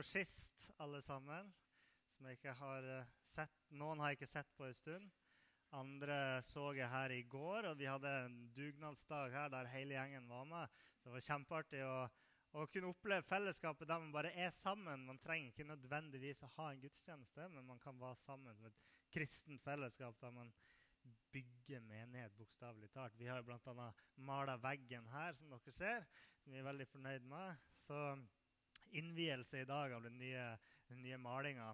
for sist, alle sammen. Som jeg ikke har eh, sett. Noen har jeg ikke sett på en stund. Andre så jeg her i går, og vi hadde en dugnadsdag her der hele gjengen var med. Så det var kjempeartig å, å kunne oppleve fellesskapet der man bare er sammen. Man trenger ikke nødvendigvis å ha en gudstjeneste, men man kan være sammen som et kristent fellesskap der man bygger menighet, bokstavelig talt. Vi har bl.a. mala veggen her, som dere ser, som vi er veldig fornøyd med. Så innvielse i dag av den nye, den nye malinga.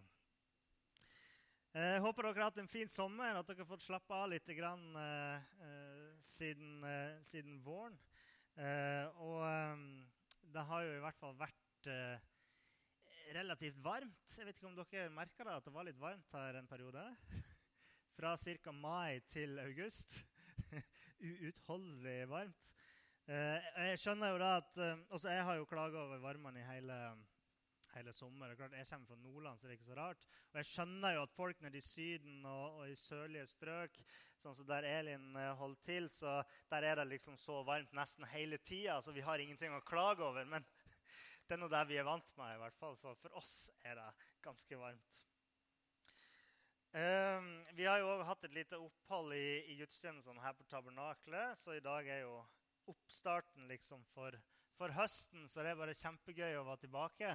Jeg håper dere har hatt en fin sommer, at dere har fått slappe av litt grann, eh, eh, siden, eh, siden, våren. Eh, og eh, det har jo i hvert fall vært eh, relativt varmt. Jeg vet ikke om dere merka at det var litt varmt her en periode? Fra ca. mai til august. Uutholdelig varmt. Eh, jeg skjønner jo da at eh, også Jeg har jo klaga over varmen i hele, hele sommer. Klart, jeg kommer fra Nordland, så det er ikke så rart. Og jeg skjønner jo at folk nede i Syden og, og i sørlige strøk, sånn som der Elin eh, holder til, så der er det liksom så varmt nesten hele tida. Så vi har ingenting å klage over. Men det er noe det vi er vant med, i hvert fall. Så for oss er det ganske varmt. Um, vi har jo hatt et lite opphold i, i gudstjenestene her på tabernaklet, så i dag er jo oppstarten liksom for, for, høsten, så det er bare kjempegøy å være tilbake.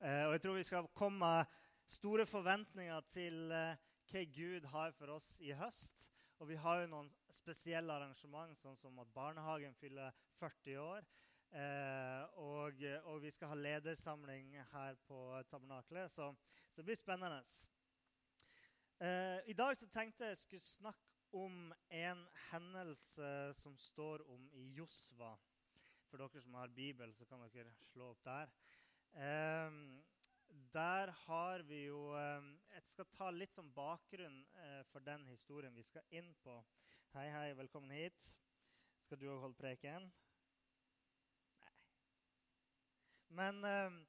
Eh, og jeg tror vi skal komme med store forventninger til eh, hva Gud har for oss i høst. Og vi har jo noen spesielle arrangement, sånn som at barnehagen fyller 40 år. Eh, og, og, vi skal ha ledersamling her på tabernaklet, så, så, det blir spennende. Eh, I dag så tenkte jeg skulle snakke om en hendelse som står om i Josva. For dere som har Bibel, så kan dere slå opp der. Eh, der har vi jo eh, Jeg skal ta litt som bakgrunn eh, for den historien vi skal inn på. Hei, hei, velkommen hit. Skal du òg holde preken? Nei. Men ehm,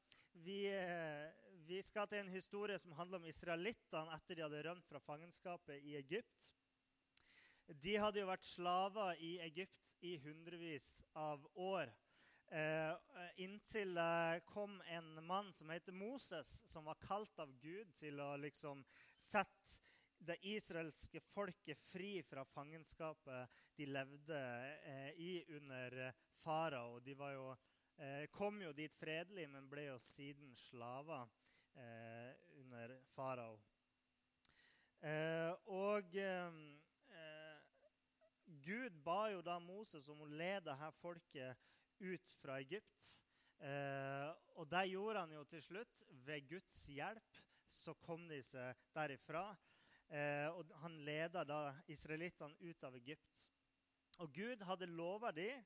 vi, eh, vi, skal til en historie som handler om israelittene etter de hadde rømt fra fangenskapet i Egypt. De hadde jo vært slaver i Egypt i hundrevis av år. Eh, inntil det kom en mann som heter Moses, som var kalt av Gud til å liksom sette det israelske folket fri fra fangenskapet de levde eh, i under farao. De jo, eh, kom jo dit fredelig, men ble jo siden slaver eh, under farao. Eh, og eh, Gud ba jo da Moses om å lede her folket ut fra Egypt. Eh, og det gjorde han jo til slutt. Ved Guds hjelp så kom de seg derifra. Eh, og han leda da israelittene ut av Egypt. Og Gud hadde lova dem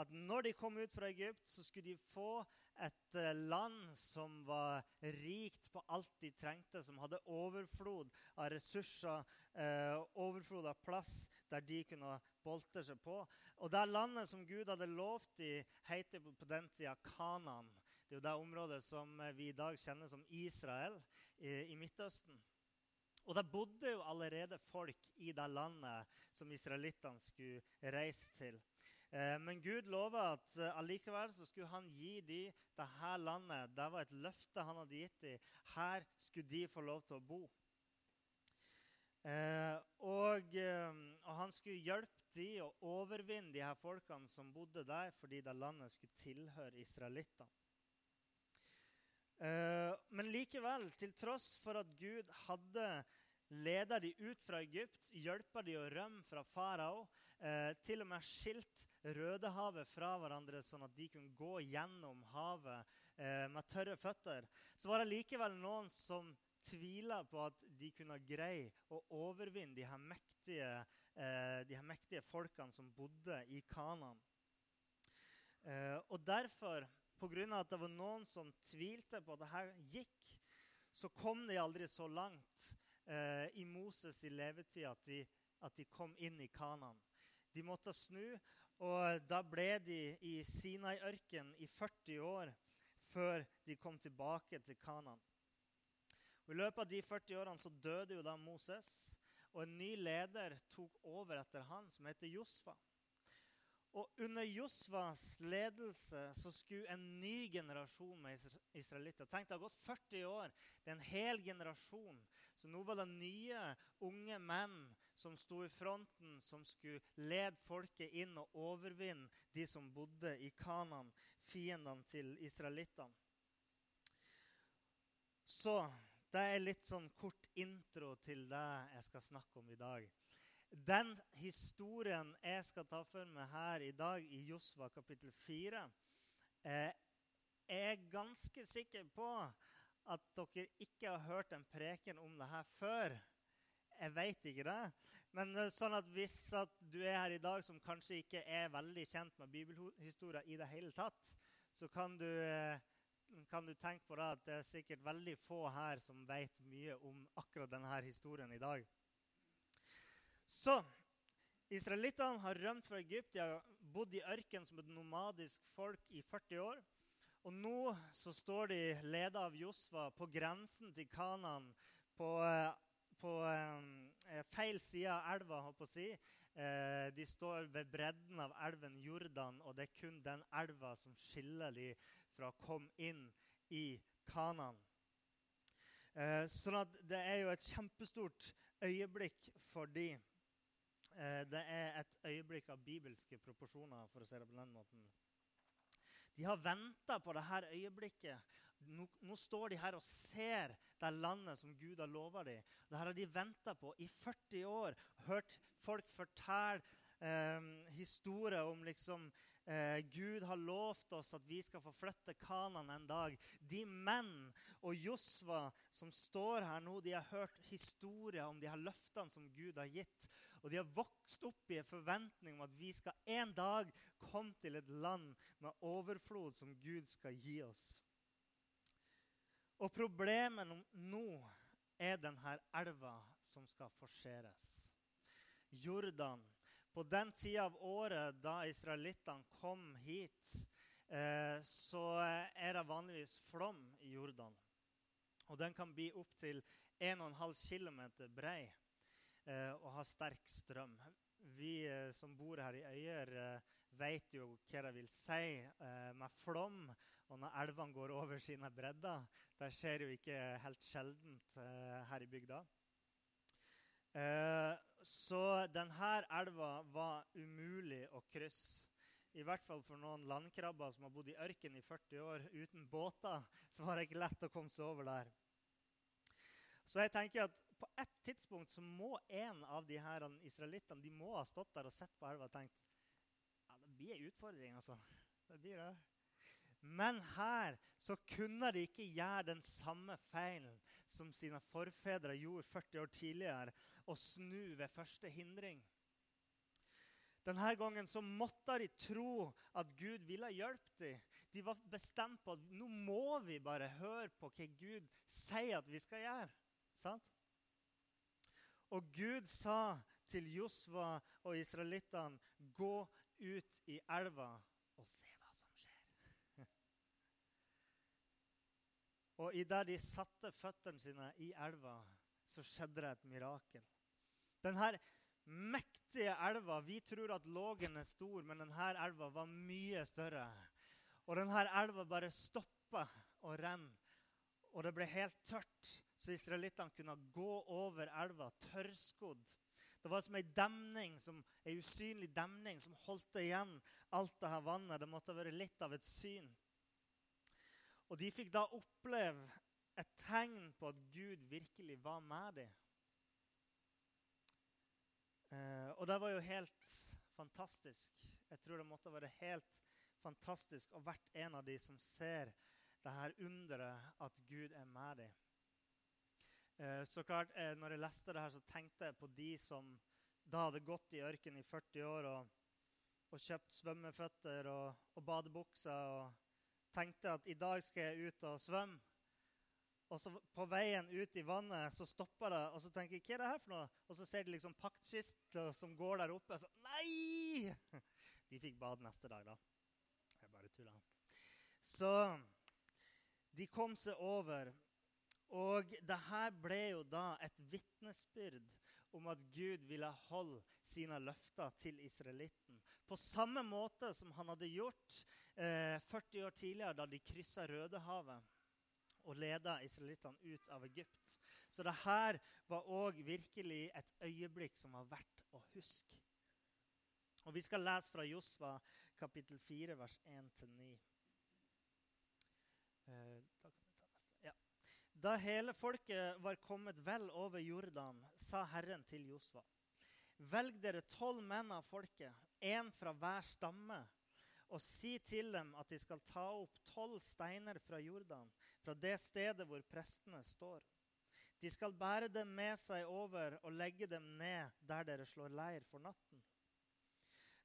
at når de kom ut fra Egypt, så skulle de få et eh, land som var rikt på alt de trengte, som hadde overflod av ressurser, eh, overflod av plass der de kunne bolte seg på. Og det landet som Gud hadde lovt de, heter på den tida Kanan. Det er jo det området som eh, vi i dag kjenner som Israel i, i Midtøsten. Og det bodde jo allerede folk i det landet som israelittene skulle reise til. Eh, men Gud lova at eh, allikevel så skulle han gi dem dette landet. Det var et løfte han hadde gitt dem. Her skulle de få lov til å bo. Eh, og, og, han skulle hjelpe dem å overvinne de her folkene som bodde der, fordi det landet skulle tilhøre israelittene. men likevel, til tross for at Gud hadde leda de ut fra Egypt, hjelpa de å rømme fra farao, eh, til og med skilt Rødehavet fra hverandre, sånn at de kunne gå gjennom havet eh, med tørre føtter, så var det likevel noen som tvila på at de kunne greie å overvinne de her mektige, eh, de her mektige folkene som bodde i Kanan. Eh, og derfor, pga. at det var noen som tvilte på at dette gikk, så kom de aldri så langt eh, i Moses' i levetid at de, at de kom inn i Kanan. De måtte snu og da ble de i Sinai-ørkenen i 40 år før de kom tilbake til Kanan. Og I løpet av de 40 årene så døde jo da Moses, og en ny leder tok over etter han, som heter Josfa. Og under Josvas ledelse så skulle en ny generasjon med israelitter Tenk, det har gått 40 år. Det er en hel generasjon. Så nå var det nye, unge menn som sto i fronten, som skulle lede folket inn og overvinne de som bodde i Kanan, fiendene til israelittene. Så det er litt sånn kort intro til det jeg skal snakke om i dag. Den historien jeg skal ta for meg her i dag, i Josva kapittel 4, eh, jeg er ganske sikker på at dere ikke har hørt en preken om det her før. Jeg vet ikke det. Men eh, sånn at hvis at du er her i dag som kanskje ikke er veldig kjent med bibelhistorier i det hele tatt, så kan du, eh, kan du tenke på det at det er sikkert veldig få her som vet mye om akkurat denne historien i dag. Så israelittene har rømt fra Egypt. De har bodd i ørken som et nomadisk folk i 40 år. Og nå så står de ledet av Josva på grensen til Kanan, på, på eh, feil side av elva, håper jeg å si. Eh, de står ved bredden av elven Jordan, og det er kun den elva som skiller de fra å komme inn i Kanan. Eh, sånn at det er jo et kjempestort øyeblikk for. Eh, det er et øyeblikk av bibelske proporsjoner, for å si det på den måten. De har venta på dette øyeblikket. Nå, nå, står de her og ser det landet som Gud har lova dem. Det har de venta på i 40 år. Hørt folk fortelle eh, historier om liksom eh, Gud har lovt oss at vi skal få flytte Kanan en dag. De menn og Josva som står her nå, de har hørt historier om de her løftene som Gud har gitt. Og de har vokst opp i en forventning om at vi skal en dag komme til et land med overflod som Gud skal gi oss. Og problemet nå er denne elva som skal forseres. Jordan. På den tida av året da israelittene kom hit, eh, så er det vanligvis flom i Jordan. Og den kan bli opptil 1,5 km brei eh, og ha sterk strøm. Vi eh, som bor her i Øyer, vet jo hva det vil si med flom. Og når elvene går over sine bredder. Det skjer jo ikke helt sjeldent eh, her i bygda. Eh, så denne elva var umulig å krysse. I hvert fall for noen landkrabber som har bodd i ørkenen i 40 år uten båter. så var det ikke lett å komme seg over der. Så jeg tenker at på et tidspunkt så må en av de her israelittene de må ha stått der og sett på elva og tenkt ja, det blir en utfordring. altså. Det blir det. Men her så kunne de ikke gjøre den samme feilen som sine forfedre gjorde 40 år tidligere, og snu ved første hindring. Denne gangen så måtte de tro at Gud ville hjelpe dem. De var bestemt på at nå må vi bare høre på hva Gud sier at vi skal gjøre. Sant? Og Gud sa til Josva og israelittene, 'Gå ut i elva og se hva som skjer.' Og idet de satte føttene sine i elva, så skjedde det et mirakel. Denne mektige elva Vi tror at Lågen er stor, men denne elva var mye større. Og denne elva bare stoppa å renne, og det ble helt tørt så israelittene kunne gå over elva tørrskodd. Det var som ei demning, som, ei usynlig demning som holdt igjen alt det her vannet. Det måtte ha vært litt av et syn. Og de fikk da oppleve et tegn på at Gud virkelig var med dem. Eh, og det var jo helt fantastisk. Jeg tror det måtte være helt fantastisk å vært en av de som ser det her underet at Gud er med dem. Eh, så klart, eh, når jeg leste det her, så tenkte jeg på de som da hadde gått i ørkenen i 40 år og, og kjøpt svømmeføtter og, og badebukser og tenkte at i dag skal jeg ut og svømme. Og så På veien ut i vannet så stopper det, og så tenker jeg hva er det her for noe? Og så ser de liksom paktkisler som går der oppe. Og så Nei! De fikk bad neste dag, da. Jeg bare tulla. Så de kom seg over. Og det her ble jo da et vitnesbyrd om at Gud ville holde sine løfter til israelitten. På samme måte som han hadde gjort eh, 40 år tidligere, da de kryssa Rødehavet og leda israelittene ut av Egypt. Så det her var òg virkelig et øyeblikk som var verdt å huske. Og Vi skal lese fra Josva kapittel 4, vers 1-9. Eh, ja. Da hele folket var kommet vel over Jordan, sa Herren til Josva.: Velg dere tolv menn av folket, én fra hver stamme, og si til dem at de skal ta opp tolv steiner fra Jordan, fra det stedet hvor prestene står. De skal bære dem med seg over og legge dem ned der dere slår leir for natten.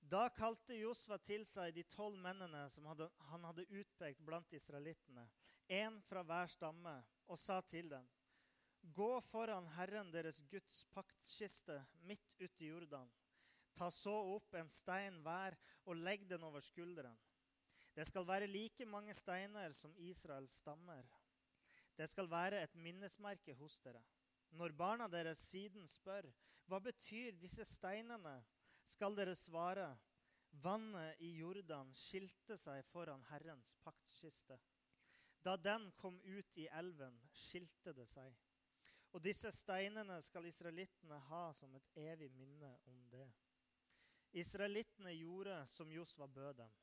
Da kalte Josva til seg de tolv mennene som hadde, han hadde utpekt blant israelittene, én fra hver stamme, og sa til dem.: Gå foran Herren deres Guds paktskiste midt ute i Jordan. Ta så opp en stein hver og legg den over skulderen. Det skal være like mange steiner som Israels stammer. Det skal være et minnesmerke hos dere. Når barna deres siden spør, hva betyr disse steinene, skal dere svare, vannet i Jordan skilte seg foran Herrens paktskiste. Da den kom ut i elven, skilte det seg. Og disse steinene skal israelittene ha som et evig minne om det. Israelittene gjorde som Josva bød dem.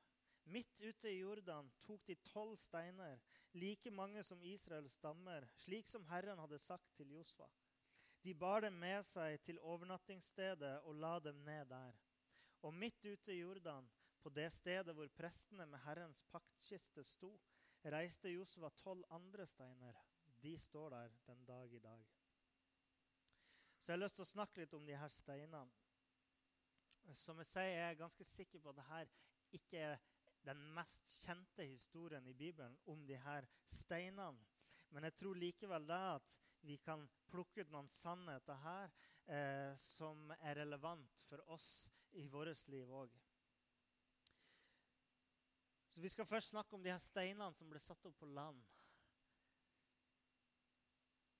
Midt ute i Jordan tok de tolv steiner, like mange som Israels stammer, slik som Herren hadde sagt til Josva. De bar dem med seg til overnattingsstedet og la dem ned der. Og midt ute i Jordan, på det stedet hvor prestene med Herrens paktkiste sto, reiste Josva tolv andre steiner. De står der den dag i dag. Så jeg har lyst til å snakke litt om de her steinene. Som jeg sier, jeg er ganske sikker på at dette ikke er den mest kjente historien i Bibelen om de her steinene. Men jeg tror likevel det at vi kan plukke ut noen sannheter her eh, som er relevant for oss i vårt liv òg. Så Vi skal først snakke om de her steinene som ble satt opp på land.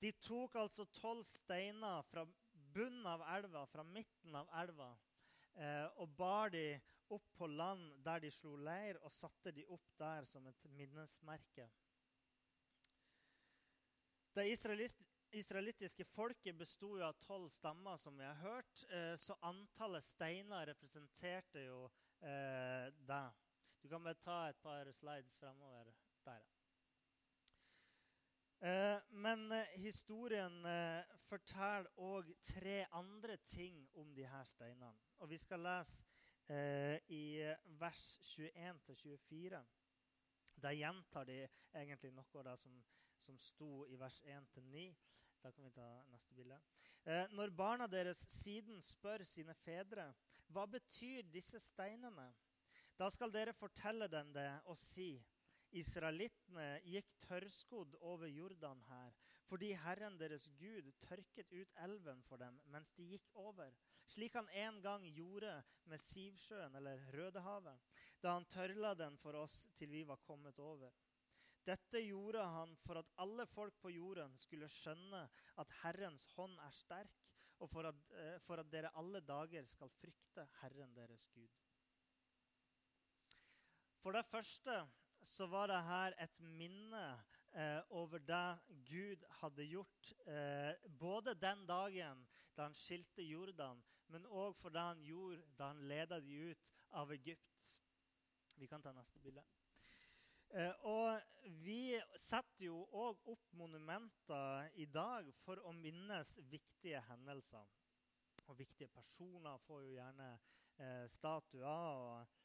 De tok altså tolv steiner fra bunnen av elva, fra midten av elva, eh, og bar de opp på land der de slo leir, og satte de opp der som et minnesmerke. Det israelittiske folket besto av tolv stammer, som vi har hørt. Eh, så antallet steiner representerte jo eh, det. Du kan bare ta et par slides fremover der. Eh, men eh, historien eh, forteller òg tre andre ting om de her steinene. Og vi skal lese i vers 21-24. Der gjentar de egentlig noe av det som, som sto i vers 1-9. Da kan vi ta neste bilde. Eh, når barna deres siden spør sine fedre hva betyr disse steinene, da skal dere fortelle dem det og si Israelittene gikk tørrskodd over Jordan her fordi Herren deres Gud tørket ut elven for dem mens de gikk over, slik han en gang gjorde med Sivsjøen eller Rødehavet, da han tørla den for oss til vi var kommet over. Dette gjorde han for at alle folk på jorden skulle skjønne at Herrens hånd er sterk, og for at, eh, for at dere alle dager skal frykte Herren deres Gud. For det første så var det her et minne eh, over det Gud hadde gjort eh, både den dagen da han skilte Jordan, men òg for det han gjorde da han ledet de ut av Egypt. Vi kan ta neste bilde. Eh, og vi setter jo òg opp monumenter i dag for å minnes viktige hendelser. Og viktige personer får jo gjerne eh, statuer. og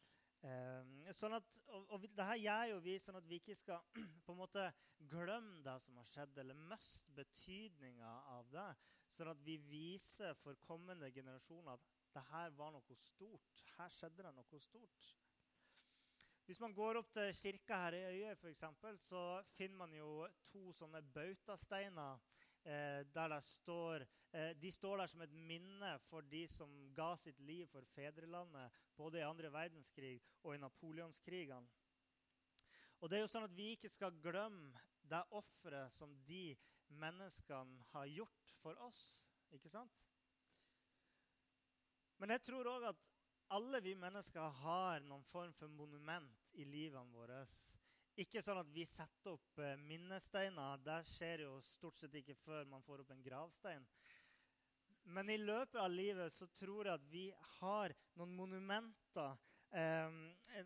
sånn at, og, og det her gjør jo vi sånn at vi ikke skal på en måte glemme det som har skjedd, eller miste betydninga av det. Sånn at vi viser for kommende generasjoner at det her var noe stort. Her skjedde det noe stort. Hvis man går opp til kirka her i Øyøy, eksempel, så finner man jo to sånne bautasteiner eh, der det står eh, De står der som et minne for de som ga sitt liv for fedrelandet både i andre verdenskrig og i napoleonskrigene. Og det er jo sånn at Vi ikke skal glemme det offeret som de menneskene har gjort for oss. Ikke sant? Men jeg tror òg at alle vi mennesker har noen form for monument i livene våre. Ikke sånn at vi setter opp eh, minnesteiner. Det skjer jo stort sett ikke før man får opp en gravstein. Men i løpet av livet så tror jeg at vi har noen monumenter, eh,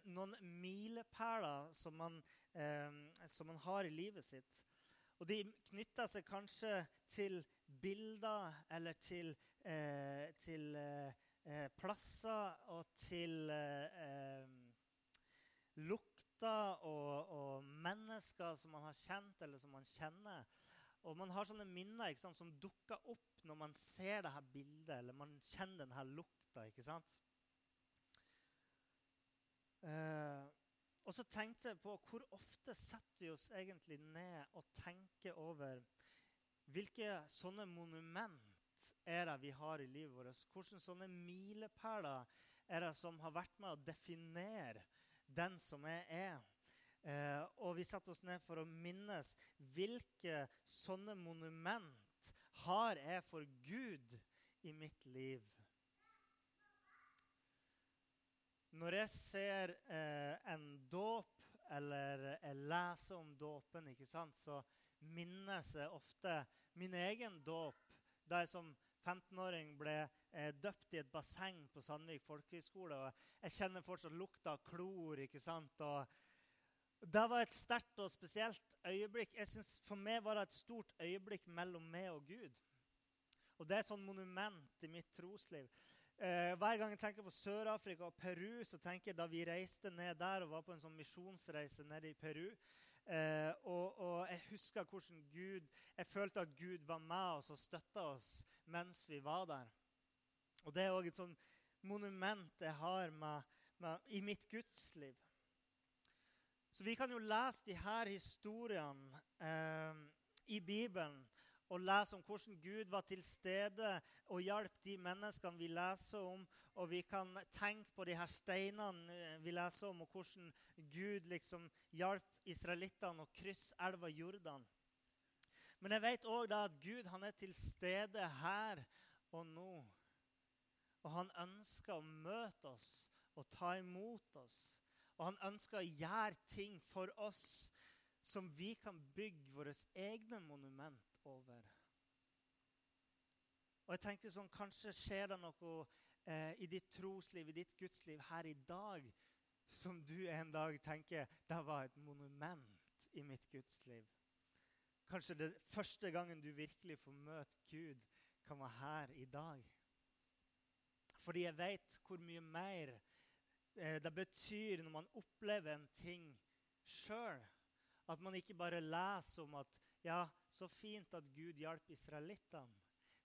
noen milepæler som, eh, som, man har i livet sitt. Og de knytter seg kanskje til bilder eller til, eh, til eh, eh, plasser og til lukter og, og mennesker som man har kjent, eller som man kjenner. Og man har sånne minner sant, som dukker opp når man ser dette bildet, eller man kjenner denne lukta. ikke sant? Uh, og så tenkte jeg på hvor ofte setter vi oss egentlig ned og tenker over hvilke sånne monument er det vi har i livet vårt? Hvilke sånne milepæler er det som har vært med å definere den som jeg er? Eh, og vi setter oss ned for å minnes hvilke sånne monument har jeg for Gud i mitt liv. Når jeg ser eh, en dåp eller jeg leser om dåpen, så minnes jeg ofte min egen dåp da jeg som 15-åring ble døpt i et basseng på Sandvik folkehøgskole. Jeg kjenner fortsatt lukta av klor. ikke sant? Og det var et sterkt og spesielt øyeblikk. Jeg synes For meg var det et stort øyeblikk mellom meg og Gud. Og Det er et sånt monument i mitt trosliv. Eh, hver gang jeg tenker på Sør-Afrika og Peru, så tenker jeg da vi reiste ned der og var på en sånn misjonsreise nede i Peru. Eh, og, og, jeg husker hvordan Gud Jeg følte at Gud var med oss og støtta oss mens vi var der. Og det er òg et sånn monument jeg har med, med, i mitt gudsliv. Så vi kan jo lese de her historiene eh, i Bibelen og lese om hvordan Gud var til stede og hjalp de menneskene vi leser om. Og vi kan tenke på de her steinene eh, vi leser om, og hvordan Gud liksom hjalp israelittene å krysse elva Jordan. Men jeg vet òg at Gud han er til stede her og nå. Og han ønsker å møte oss og ta imot oss. Og han ønsker å gjøre ting for oss som vi kan bygge våre egne monument over. Og jeg tenkte sånn, Kanskje skjer det noe eh, i ditt trosliv, i ditt gudsliv her i dag, som du en dag tenker det var et monument i mitt gudsliv. Kanskje det første gangen du virkelig får møte Gud, kan være her i dag. Fordi jeg vet hvor mye mer Eh, det betyr når man opplever en ting sjøl, at man ikke bare leser om at ja, så fint at Gud hjalp israelittene.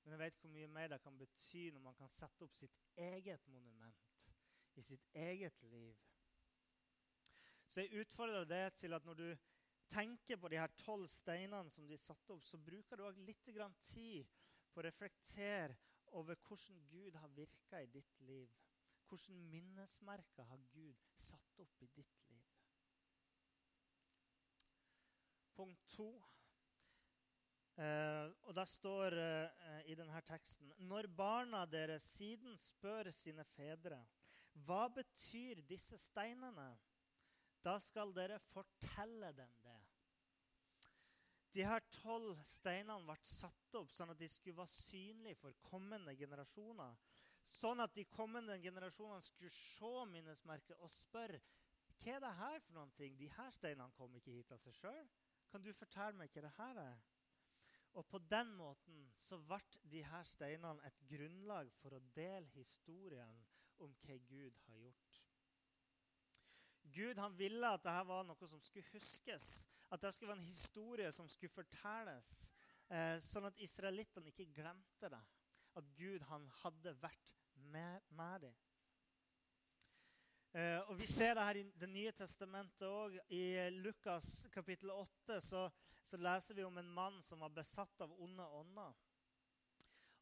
Men jeg vet hvor mye mer det kan bety når man kan sette opp sitt eget monument i sitt eget liv. Så jeg utfordrer deg til at når du tenker på de her tolv steinene som de satte opp, så bruker du òg litt tid på å reflektere over hvordan Gud har virka i ditt liv. Hvilke minnesmerker har Gud satt opp i ditt liv? Punkt to. Eh, og der står eh, i denne teksten Når barna deres siden spør sine fedre hva betyr disse steinene, da skal dere fortelle dem det. De her tolv steinene ble satt opp sånn at de skulle være synlige for kommende generasjoner. Sånn at de kommende generasjonene skulle se minnesmerket og spørre hva er det her for noen ting? De her steinene kom ikke hit av seg sjøl. Kan du fortelle meg hva det her er? Og på den måten så ble de her steinene et grunnlag for å dele historien om hva Gud har gjort. Gud han ville at dette var noe som skulle huskes, at det skulle være en historie som skulle fortelles, eh, sånn at israelittene ikke glemte det. At Gud han hadde vært med, med dem. Eh, og Vi ser det her i Det nye testamentet òg. I Lukas kapittel 8 så, så, leser vi om en mann som var besatt av onde ånder.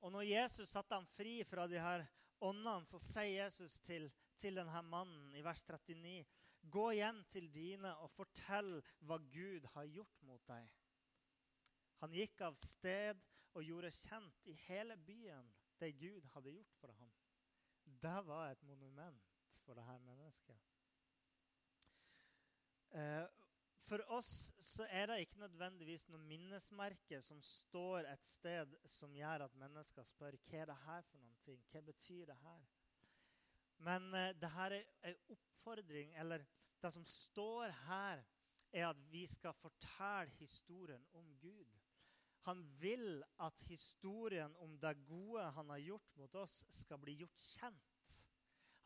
Og når Jesus satte ham fri fra de her åndene, så sier Jesus til, til denne mannen i vers 39.: Gå hjem til dine og fortell hva Gud har gjort mot deg. Han gikk av sted og gjorde kjent i hele byen det Gud hadde gjort for ham. det var et monument for dette mennesket. Eh, for oss så er det ikke nødvendigvis noe minnesmerke som står et sted som gjør at mennesker spør hva er det her for noen ting? Hva betyr det her? Men eh, det her er en oppfordring, eller det som står her, er at vi skal fortelle historien om Gud. Han vil at historien om det gode han har gjort mot oss, skal bli gjort kjent.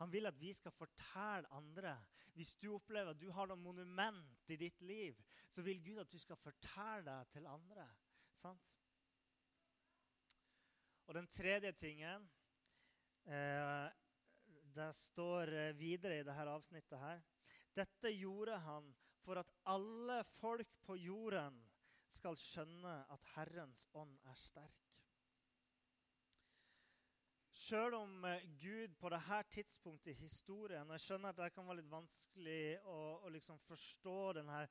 Han vil at vi skal fortelle andre. Hvis du opplever at du har noe monument i ditt liv, så vil Gud at du skal fortelle det til andre. Sant? Og den tredje tingen eh, Det står eh, videre i dette avsnittet her. Dette gjorde han for at alle folk på jorden skal skjønne at Herrens ånd er sterk. Sjøl om eh, Gud på dette tidspunktet i historien og Jeg skjønner at det kan være litt vanskelig å, å liksom forstå denne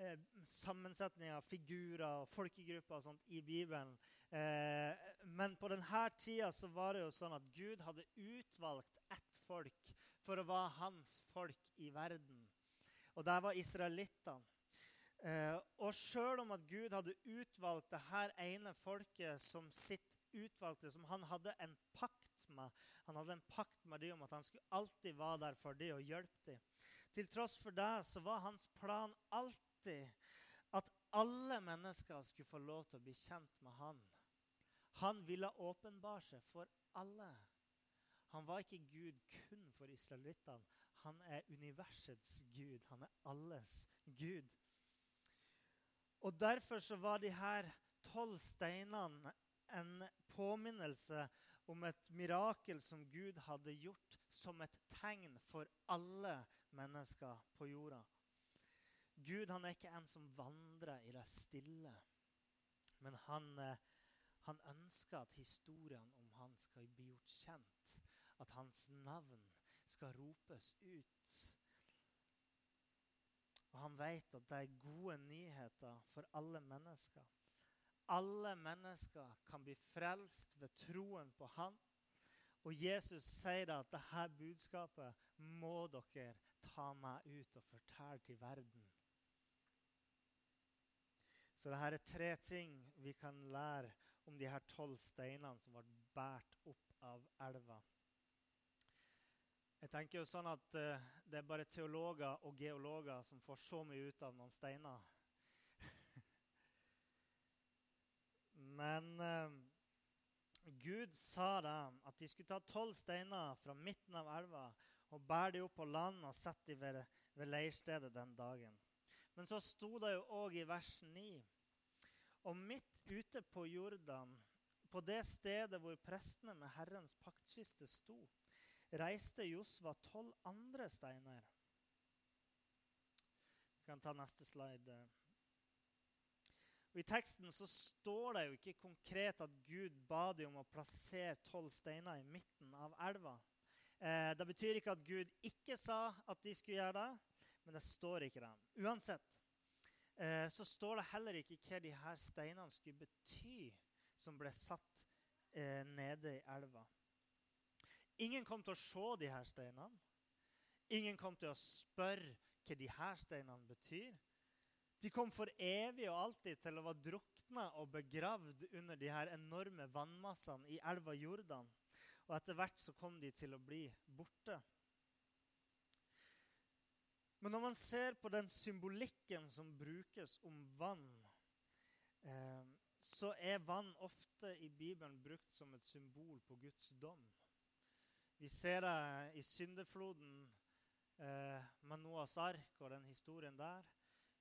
eh, sammensetninga av figurer og folkegrupper og sånt i Bibelen. Eh, men på denne tida så var det jo sånn at Gud hadde utvalgt ett folk for å være hans folk i verden. Og der var israelittene. Eh, og sjøl om at Gud hadde utvalgt det her ene folket som sitt utvalgte, som han hadde en pakt med. Han hadde en pakt med dem om at han skulle alltid være der for dem og hjelpe dem. Til tross for det så var hans plan alltid at alle mennesker skulle få lov til å bli kjent med han. Han ville åpenbare seg for alle. Han var ikke Gud kun for israelittene. Han er universets Gud. Han er alles Gud. Og Derfor så var de her tolv steinene en påminnelse om et mirakel som Gud hadde gjort som et tegn for alle mennesker på jorda. Gud han er ikke en som vandrer i det stille, men han, eh, han ønsker at historien om han skal bli gjort kjent. At hans navn skal ropes ut. Og han vet at det er gode nyheter for alle mennesker alle mennesker kan bli frelst ved troen på Han. Og Jesus sier at dette budskapet må dere ta meg ut og fortelle til verden. Så dette er tre ting vi kan lære om de her tolv steinene som ble båret opp av elva. Jeg tenker jo sånn at uh, Det er bare teologer og geologer som får så mye ut av noen steiner. Men uh, Gud sa da at de skulle ta tolv steiner fra midten av elva og bære dem opp på land og sette dem ved, ved leirstedet den dagen. Men så sto det jo òg i vers 9 Og midt ute på Jordan, på det stedet hvor prestene med Herrens paktkiste sto, reiste Josva tolv andre steiner. Vi kan ta neste slide. Og I teksten så står det jo ikke konkret at Gud ba dem om å plassere tolv steiner i midten av elva. Eh, det betyr ikke at Gud ikke sa at de skulle gjøre det, men det står ikke det. Uansett eh, så står det heller ikke hva de her steinene skulle bety som ble satt eh, nede i elva. Ingen kom til å se de her steinene. Ingen kom til å spørre hva de her steinene betyr. De kom for evig og alltid til å være drukna og begravd under de her enorme vannmassene i elva Jordan. Og etter hvert så kom de til å bli borte. Men når man ser på den symbolikken som brukes om vann, eh, så er vann ofte i Bibelen brukt som et symbol på Guds dom. Vi ser det i syndefloden eh, med Noas ark og den historien der.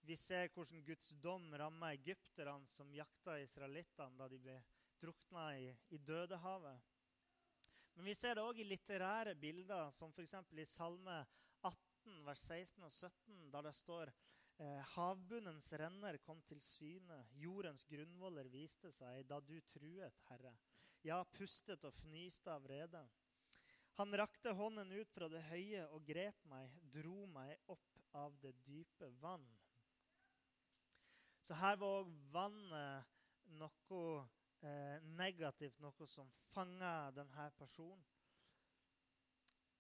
Vi ser hvordan Guds dom rammer egypterne som jakta israelittene da de ble drukna i, i Dødehavet. Men vi ser det òg i litterære bilder, som f.eks. i Salme 18, vers 16 og 17, der det står eh, Havbunnens renner kom til syne, jordens grunnvoller viste seg da du truet, Herre. Ja, pustet og fnyste av vrede. Han rakte hånden ut fra det høye og grep meg, dro meg opp av det dype vann. Så her var òg vannet noe eh, negativt, noe som fanga denne personen.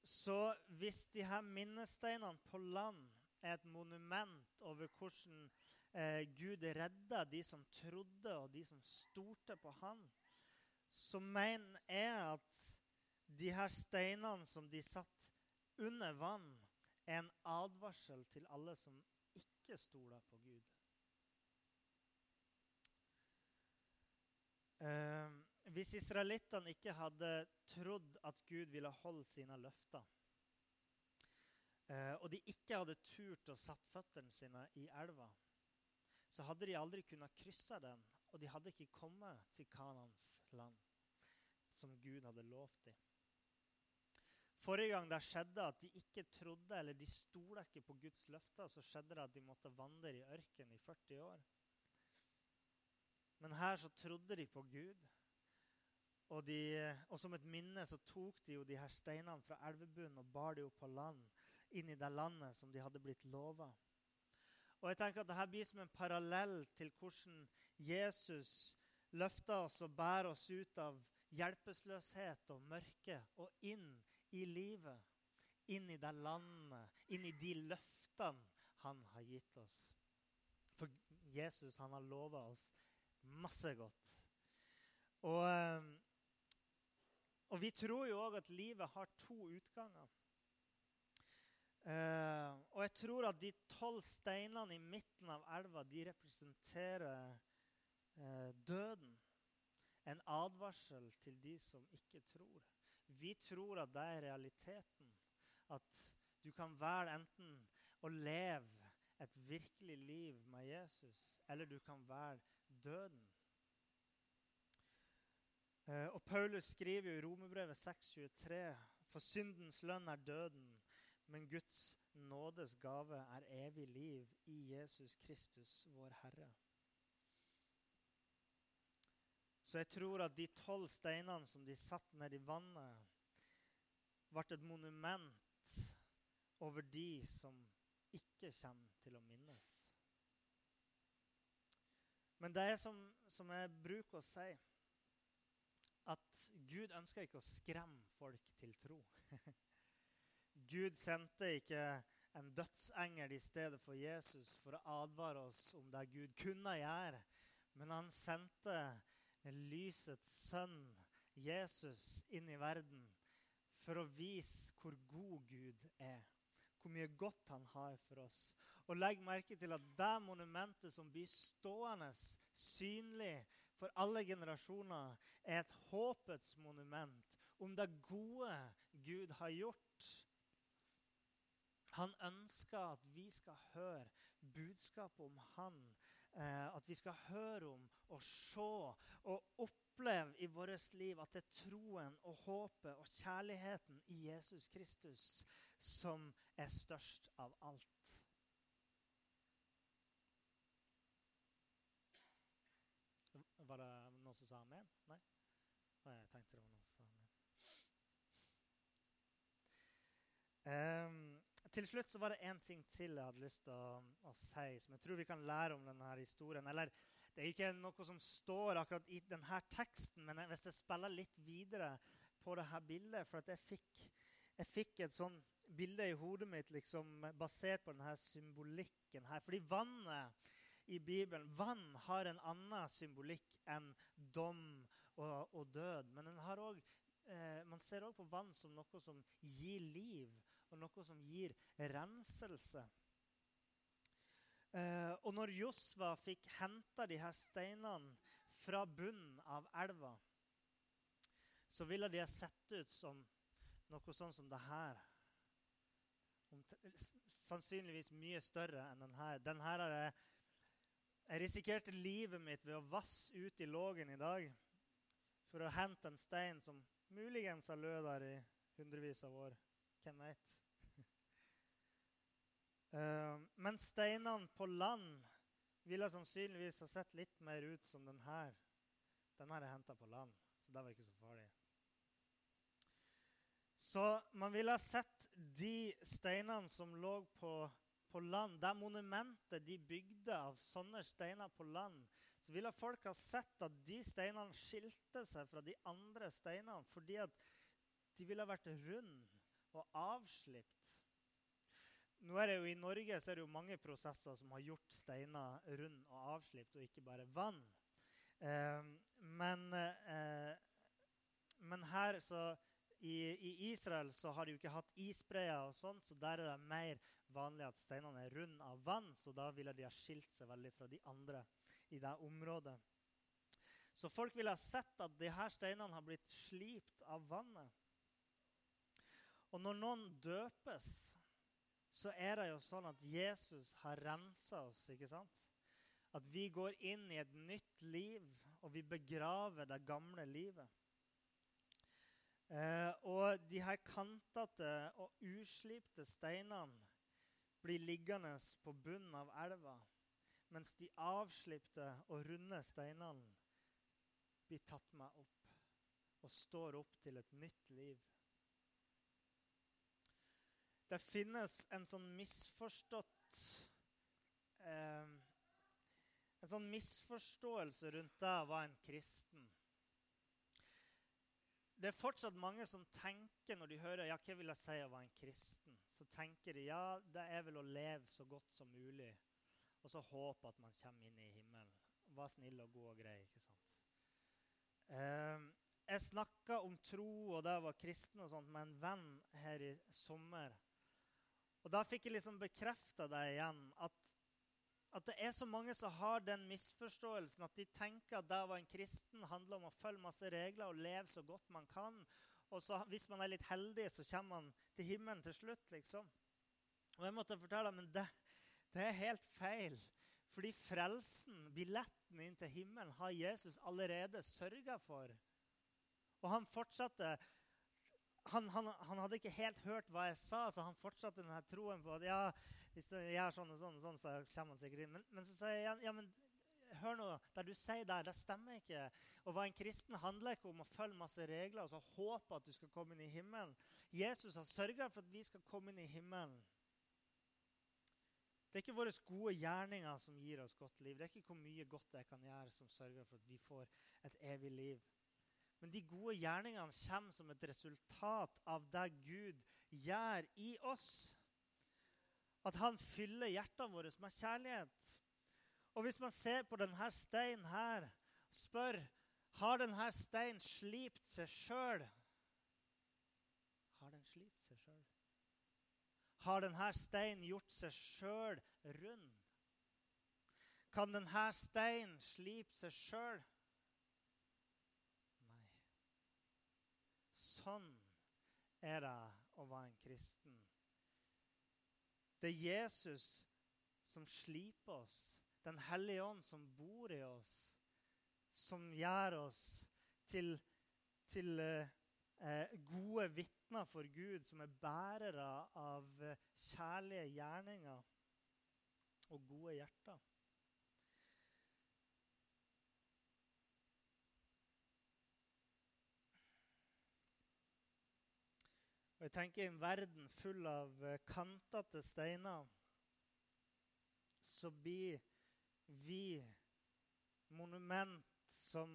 så hvis de her minnesteinene på land er et monument over hvordan eh, Gud redda de som trodde, og de som stolte på Han, så mener jeg at de her steinene som de satt under vann, er en advarsel til alle som ikke stoler på Gud. Eh, hvis israelittene ikke hadde trodd at Gud ville holde sine løfter, eh, og de ikke hadde turt å satt føttene sine i elva, så hadde de aldri kunnet krysse den, og de hadde ikke kommet til Kanans land, som Gud hadde lovt dem. Forrige gang det skjedde at de ikke trodde eller de stolte ikke på Guds løfter, så skjedde det at de måtte vandre i ørkenen i 40 år. Men her så trodde de på Gud. Og, de, og, som et minne så tok de jo de her steinene fra elvebunnen og bar de opp på land, inn i det landet som de hadde blitt lova. Og jeg tenker at Dette blir som en parallell til hvordan Jesus løfter oss og bærer oss ut av hjelpeløshet og mørke og inn i livet. Inn i det landet, inn i de løftene han har gitt oss. For Jesus han har lova oss masse godt. Og, eh, og vi tror jo òg at livet har to utganger. Uh, og jeg tror at de tolv steinene i midten av elva de representerer uh, døden. En advarsel til de som ikke tror. Vi tror at det er realiteten. At du kan velge enten å leve et virkelig liv med Jesus, eller du kan velge døden. Uh, og Paulus skriver jo i Romerbrevet 6,23.: For syndens lønn er døden men Guds nådes gave er evig liv i Jesus Kristus, vår Herre. Så jeg tror at de tolv steinene som de satt ned i vannet, ble et monument over de som ikke kommer til å minnes. Men det er som, som jeg bruker å si, at Gud ønsker ikke å skremme folk til tro. Gud sendte ikke en dødsengel i stedet for Jesus for å advare oss om det Gud kunne gjøre. Men han sendte lysets sønn, Jesus, inn i verden for å vise hvor god Gud er. Hvor mye godt han har for oss. Og legg merke til at det monumentet som blir stående synlig for alle generasjoner, er et håpets monument om det gode Gud har gjort han ønsker at vi skal høre budskapet om han. Eh, at vi skal høre om og se og oppleve i vårt liv at det er troen og håpet og kjærligheten i Jesus Kristus som er størst av alt. Var det noen som sa amen? Nei? Jeg tenkte det var noen som sa amen. Um, til slutt så var det én ting til jeg hadde lyst til å, å, si, som jeg tror vi kan lære om denne historien. Eller det er ikke noe som står akkurat i denne teksten, men hvis jeg spiller litt videre på dette bildet For jeg fikk, jeg fikk et sånn bilde i hodet mitt liksom, basert på denne symbolikken her. Fordi vannet i Bibelen Vann har en annen symbolikk enn dom og, og død. Men også, eh, man ser òg på vann som noe som gir liv og noe som gir renselse. Eh, og når Josva fikk henta de her steinene fra bunnen av elva, så ville de ha sett ut som noe sånn som det her. Sannsynligvis mye større enn den her. Den her har jeg, jeg risikerte livet mitt ved å vasse ut i lågen i dag for å hente en stein som muligens har lød der i hundrevis av år. Hvem vet? Uh, men steinene på land ville sannsynligvis ha sett litt mer ut som den her. Den her er henta på land, så det var ikke så farlig. Så man ville ha sett de steinene som lå på, på land, det monumentet de bygde av sånne steiner på land, så ville folk ha sett at de steinene skilte seg fra de andre steinene fordi at de ville ha vært runde og avslipt. Nå er det jo I Norge så er det jo mange prosesser som har gjort steiner rund og avslipt, og ikke bare vann. Eh, men, eh, men, her så i, i, Israel så har de jo ikke hatt isbreer, og sånn, så der er det mer vanlig at steinene er runde av vann. Så da ville de ha skilt seg veldig fra de andre i det området. Så folk ville ha sett at de her steinene har blitt slipt av vannet. Og når noen døpes, så er det jo sånn at Jesus har rensa oss. ikke sant? At vi går inn i et nytt liv, og vi begraver det gamle livet. Eh, og de her kantete og uslipte steinene blir liggende på bunnen av elva, mens de avslipte og runde steinene blir tatt med opp og står opp til et nytt liv. Det finnes en sånn misforstått eh, En sånn misforståelse rundt det å være en kristen. Det er fortsatt mange som tenker når de hører ja, hva vil jeg si å være en kristen, så tenker de ja, det er vel å leve så godt som mulig, og så håpe at man kommer inn i himmelen. Vær snill og god og grei. ikke sant? Eh, jeg snakka om tro og det være kristen og sånt med en venn her i sommer. Og da fikk jeg liksom bekrefta det igjen. At, at, det er så mange som har den misforståelsen at de tenker at det å være en kristen handler om å følge masse regler og leve så godt man kan. Og så, hvis man er litt heldig, så kommer man til himmelen til slutt, liksom. Og jeg måtte fortelle men det, det er helt feil. Fordi frelsen, billetten inn til himmelen, har Jesus allerede sørga for. Og han fortsatte han, han, han, hadde ikke helt hørt hva jeg sa, så han fortsatte denne troen på at ja, hvis jeg gjør sånn og sånn, sånn så kommer han sikkert inn. Men, men så sier jeg ja, men hør nå, det du sier der, det stemmer ikke. Å være en kristen handler ikke om å følge masse regler og så håpe at du skal komme inn i himmelen. Jesus har sørga for at vi skal komme inn i himmelen. Det er ikke våre gode gjerninger som gir oss godt liv. Det er ikke hvor mye godt jeg kan gjøre, som sørger for at vi får et evig liv. Men de gode gjerningene kommer som et resultat av det Gud gjør i oss. At han fyller hjertene våre med kjærlighet. Og hvis man ser på denne steinen her, spør har denne steinen slipt seg sjøl. Har den slipt seg sjøl? Har denne steinen gjort seg sjøl rund? Kan denne steinen slipe seg sjøl? Sånn er det å være en kristen. Det er Jesus som sliper oss, Den hellige ånd som bor i oss, som gjør oss til, til eh, gode vitner for Gud, som er bærere av eh, kjærlige gjerninger og gode hjerter. Og jeg tenker I en verden full av eh, kantete steiner så blir vi monument som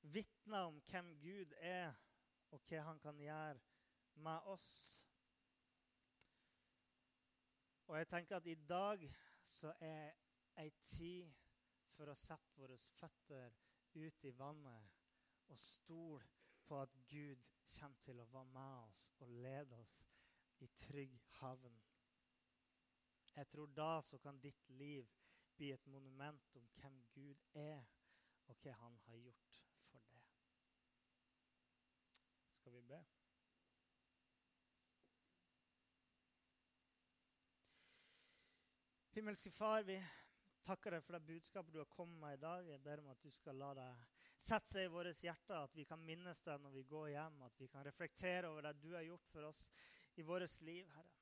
vitner om hvem Gud er, og hva han kan gjøre med oss. Og jeg tenker at i dag så er ei tid for å sette våre føtter ut i vannet og stole på at Gud kommer til å være med oss og lede oss i trygg havn. Jeg tror da så kan ditt liv bli et monument om hvem Gud er, og hva han har gjort for det. Skal vi be? Himmelske Far, vi takker deg for det budskapet du har kommet med i dag. Jeg ber om at du skal la deg sette seg i våre hjerter, at vi kan minnes det når vi går hjem, at vi kan reflektere over det du har gjort for oss i vårt liv, Herre.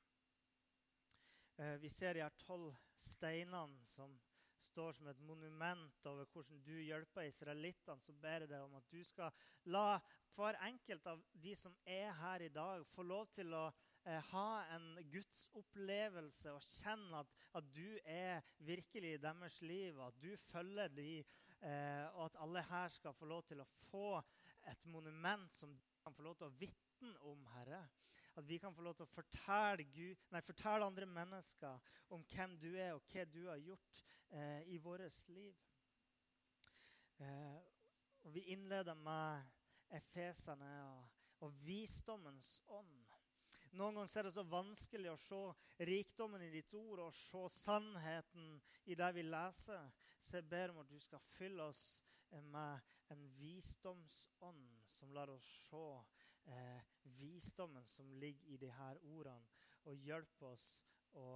Eh, vi ser de her tolv steinene som står som et monument over hvordan du hjelper israelittene. Så ber jeg deg om at du skal la hver enkelt av de som er her i dag, få lov til å eh, ha en gudsopplevelse og kjenne at, at, du er virkelig i deres liv, at du følger dem Eh, og at alle her skal få lov til å få et monument som de kan få lov til å vitne om, Herre. At vi kan få lov til å fortelle, Gud, nei, fortelle andre mennesker om hvem du er, og hva du har gjort eh, i vårt liv. Eh, og vi innleder med Efesene og, og visdommens ånd. Noen ganger er det så vanskelig å se rikdommen i ditt ord og se sannheten i det vi leser. Så jeg ber om at du skal fylle oss med en visdomsånd som lar oss se eh, visdommen som ligger i disse ordene, og hjelpe oss å,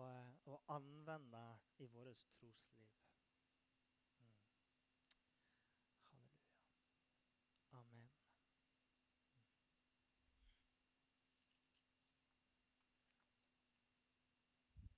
å anvende i vårt trosliv.